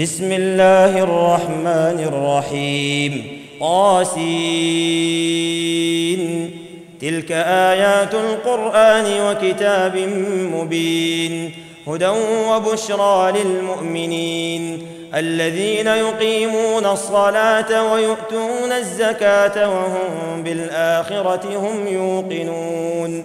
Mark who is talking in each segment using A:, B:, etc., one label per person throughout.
A: بسم الله الرحمن الرحيم قاسين تلك ايات القران وكتاب مبين هدى وبشرى للمؤمنين الذين يقيمون الصلاه ويؤتون الزكاه وهم بالاخره هم يوقنون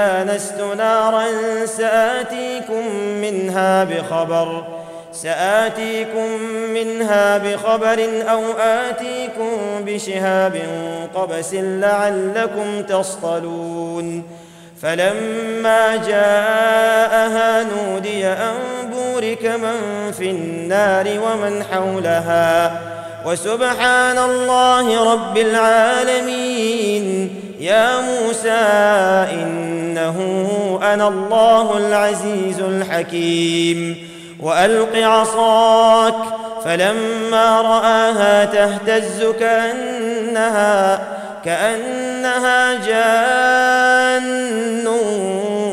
A: انست نارا سآتيكم منها بخبر. سآتيكم منها بخبر أو آتيكم بشهاب قبس لعلكم تصطلون. فلما جاءها نودي أن بورك من في النار ومن حولها. وسبحان الله رب العالمين. يا موسى إنه أنا الله العزيز الحكيم. وألق عصاك فلما رآها تهتز كأنها كأنها جان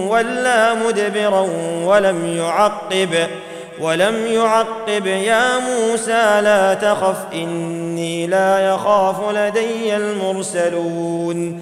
A: ولا مدبرا ولم يعقب. ولم يعقب يا موسى لا تخف إني لا يخاف لدي المرسلون.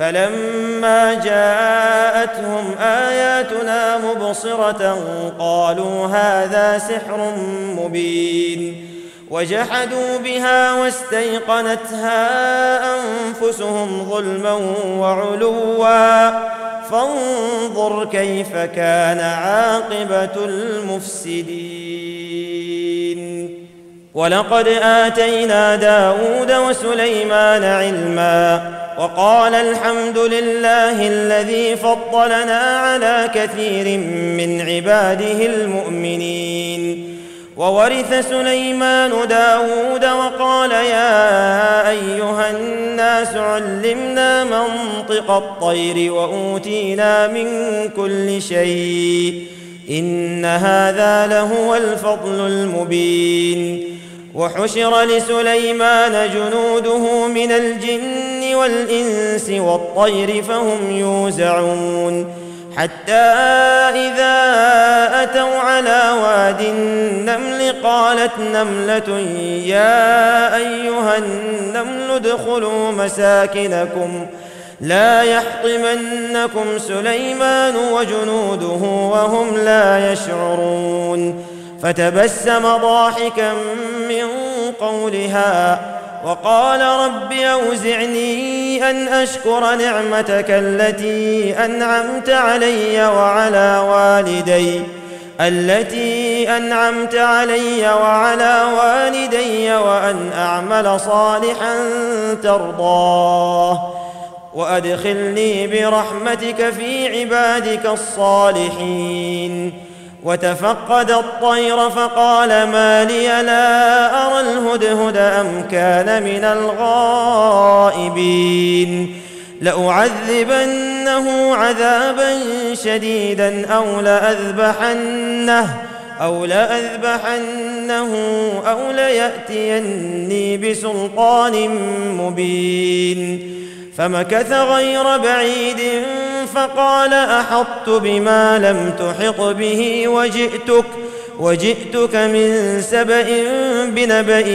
A: فلما جاءتهم آياتنا مبصرة قالوا هذا سحر مبين وجحدوا بها واستيقنتها أنفسهم ظلما وعلوا. فانظر كيف كان عاقبة المفسدين. ولقد آتينا داود وسليمان علما وقال الحمد لله الذي فضلنا على كثير من عباده المؤمنين. وورث سليمان داود وقال يا أيها الناس علمنا منطق الطير وأوتينا من كل شيء. إن هذا لهو الفضل المبين. وحشر لسليمان جنوده من الجن والإنس والطير فهم يوزعون. حتى إذا أتوا على واد النمل قالت نملة يا أيها النمل ادخلوا مساكنكم. لا يحطمنكم سليمان وجنوده وهم لا يشعرون. فتبسم ضاحكا من قولها وقال رب أوزعني أن أشكر نعمتك التي أنعمت علي وعلى والدي التي أنعمت علي وعلى والدي وأن أعمل صالحا ترضاه. وأدخلني برحمتك في عبادك الصالحين. وتفقد الطير فقال ما لي لا أرى الهدهد أم كان من الغائبين. لأعذبنه عذابا شديدا أو لأذبحنه أو لأذبحنه أو ليأتيني بسلطان مبين. فمكث غير بعيد فقال أحطت بما لم تحط به وجئتك وجئتك من سبأ بنبأ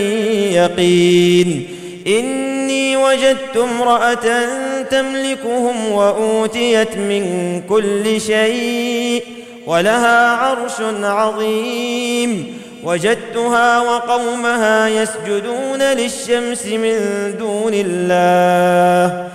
A: يقين. إني وجدت امرأة تملكهم وأوتيت من كل شيء ولها عرش عظيم. وجدتها وقومها يسجدون للشمس من دون الله.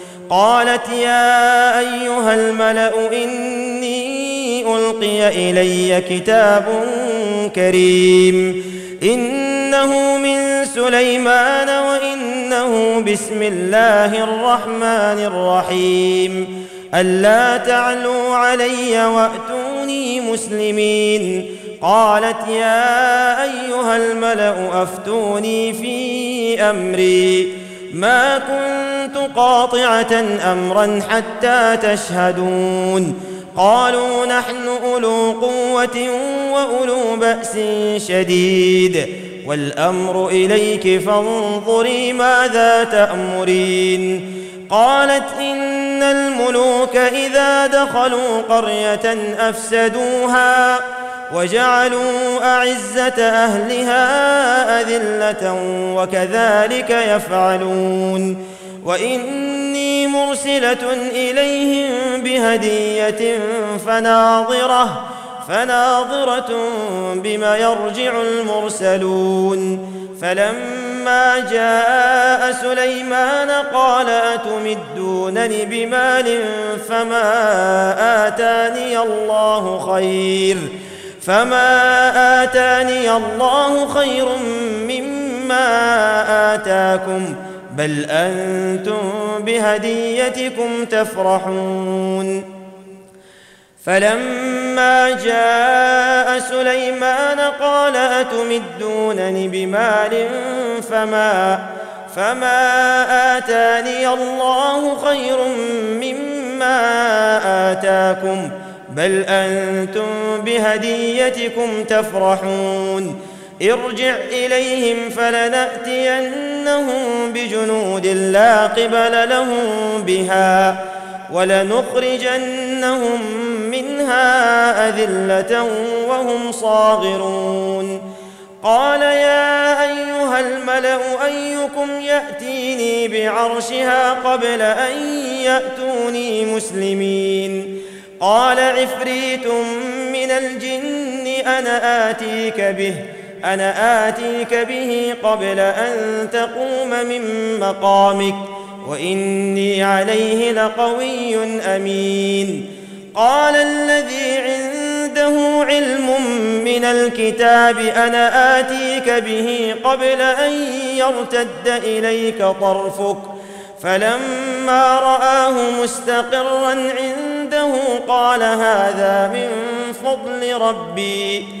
A: قالت يا أيها الملأ إني ألقي إلي كتاب كريم إنه من سليمان وإنه بسم الله الرحمن الرحيم ألا تعلوا علي وأتوني مسلمين قالت يا أيها الملأ أفتوني في أمري ما كنت قاطعه أمرا حتى تشهدون. قالوا نحن أولو قوة وأولو بأس شديد. والأمر إليك فانظري ماذا تأمرين. قالت إن الملوك إذا دخلوا قرية أفسدوها وجعلوا أعزة أهلها أذلة وكذلك يفعلون. وإني مرسلة إليهم بهدية فناظرة فناظرة بما يرجع المرسلون. فلما جاء سليمان قال أتمدونني بمال فما آتاني الله خير فما آتاني الله خير مما آتاكم. بل أنتم بهديتكم تفرحون. فلما جاء سليمان قال أتمدونني بمال فما فما آتاني الله خير مما آتاكم ۖ بل أنتم بهديتكم تفرحون. ارجع إليهم فلنأتينهم بجنود لا قبل لهم بها ولنخرجنهم منها أذلة وهم صاغرون. قال يا أيها الملأ أيكم يأتيني بعرشها قبل أن يأتوني مسلمين. قال عفريت من الجن أنا آتيك به. أنا آتيك به قبل أن تقوم من مقامك وإني عليه لقوي أمين. قال الذي عنده علم من الكتاب أنا آتيك به قبل أن يرتد إليك طرفك. فلما رآه مستقرا عنده قال هذا من فضل ربي.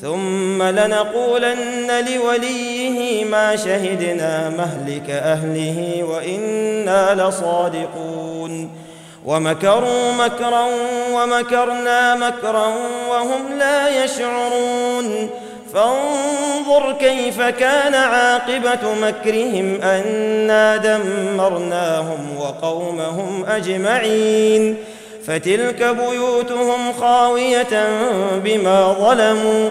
A: ثم لنقولن لوليه ما شهدنا مهلك أهله وإنا لصادقون. ومكروا مكرا ومكرنا مكرا وهم لا يشعرون. فانظر كيف كان عاقبة مكرهم أنا دمرناهم وقومهم أجمعين. فتلك بيوتهم خاوية بما ظلموا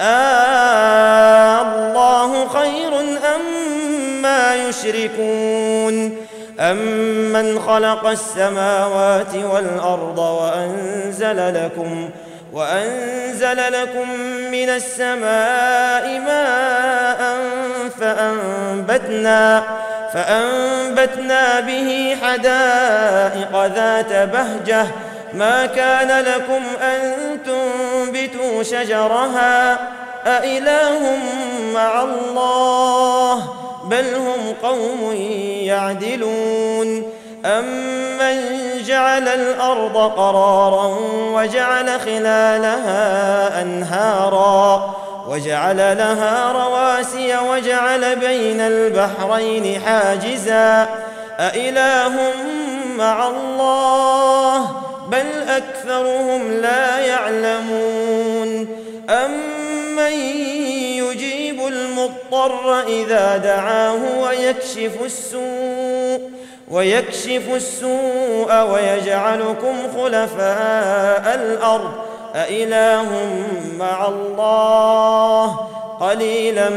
A: آه الله خير أم ما يشركون؟ أمن خلق السماوات والأرض وأنزل لكم وأنزل لكم من السماء ماء فأنبتنا فأنبتنا به حدائق ذات بهجة ما كان لكم أن تنبتوا شجرها أإله مع الله بل هم قوم يعدلون أمن جعل الأرض قرارا وجعل خلالها أنهارا وجعل لها رواسي وجعل بين البحرين حاجزا أإله مع الله بل أكثرهم لا يعلمون. امن يجيب المضطر إذا دعاه ويكشف السوء ويكشف السوء ويجعلكم خلفاء الأرض. أإله مع الله؟ قليلا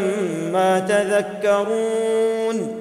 A: ما تذكرون.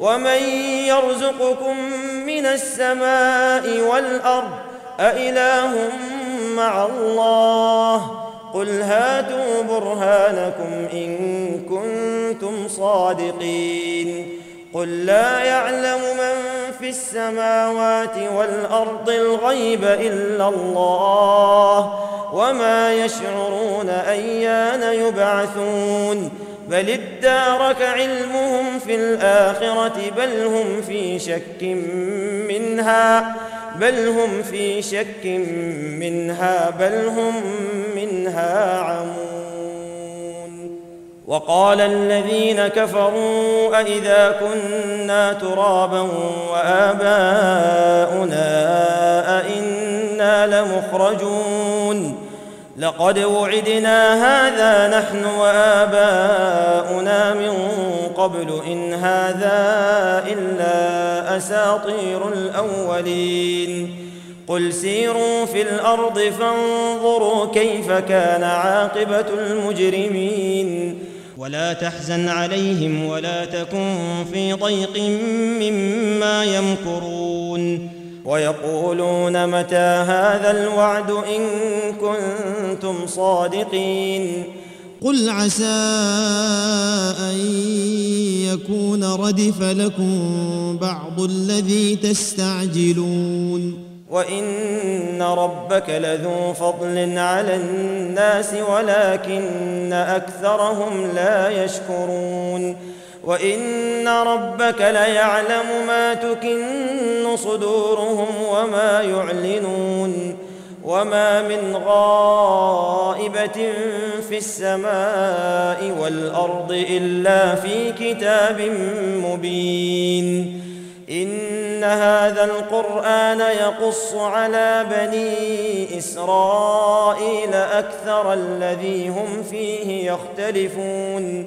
A: ومن يرزقكم من السماء والارض أإله مع الله قل هاتوا برهانكم ان كنتم صادقين قل لا يعلم من في السماوات والارض الغيب الا الله وما يشعرون ايان يبعثون بل ادارك علمهم في الآخرة بل هم في شك منها بل هم في شك منها بل هم منها عمون. وقال الذين كفروا أإذا كنا ترابا وآباؤنا أئنا لمخرجون. لقد وعدنا هذا نحن وآباؤنا من قبل إن هذا إلا أساطير الأولين. قل سيروا في الأرض فانظروا كيف كان عاقبة المجرمين. ولا تحزن عليهم ولا تكن في ضيق مما يمكرون. ويقولون متى هذا الوعد إن كنتم صادقين؟
B: قل عسى أن يكون ردف لكم بعض الذي تستعجلون.
A: وإن ربك لذو فضل على الناس ولكن أكثرهم لا يشكرون. وإن ربك ليعلم ما تكن صدورهم وما يعلنون وما من غائبة في السماء والأرض إلا في كتاب مبين إن هذا القرآن يقص على بني إسرائيل أكثر الذي هم فيه يختلفون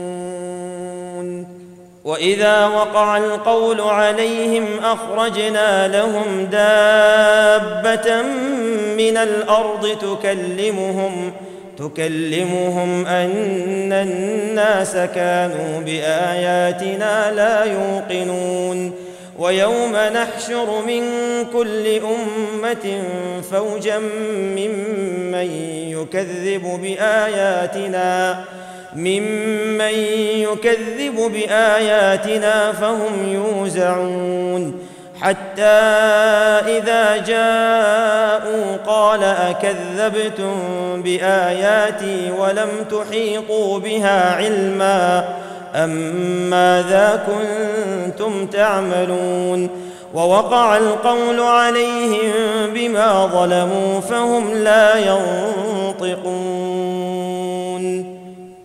A: وإذا وقع القول عليهم أخرجنا لهم دابة من الأرض تكلمهم تكلمهم أن الناس كانوا بآياتنا لا يوقنون. ويوم نحشر من كل أمة فوجا ممن يكذب بآياتنا. ممن يكذب بآياتنا فهم يوزعون. حتى إذا جاءوا قال أكذبتم بآياتي ولم تحيطوا بها علما أم ماذا كنتم تعملون؟ ووقع القول عليهم بما ظلموا فهم لا ينطقون.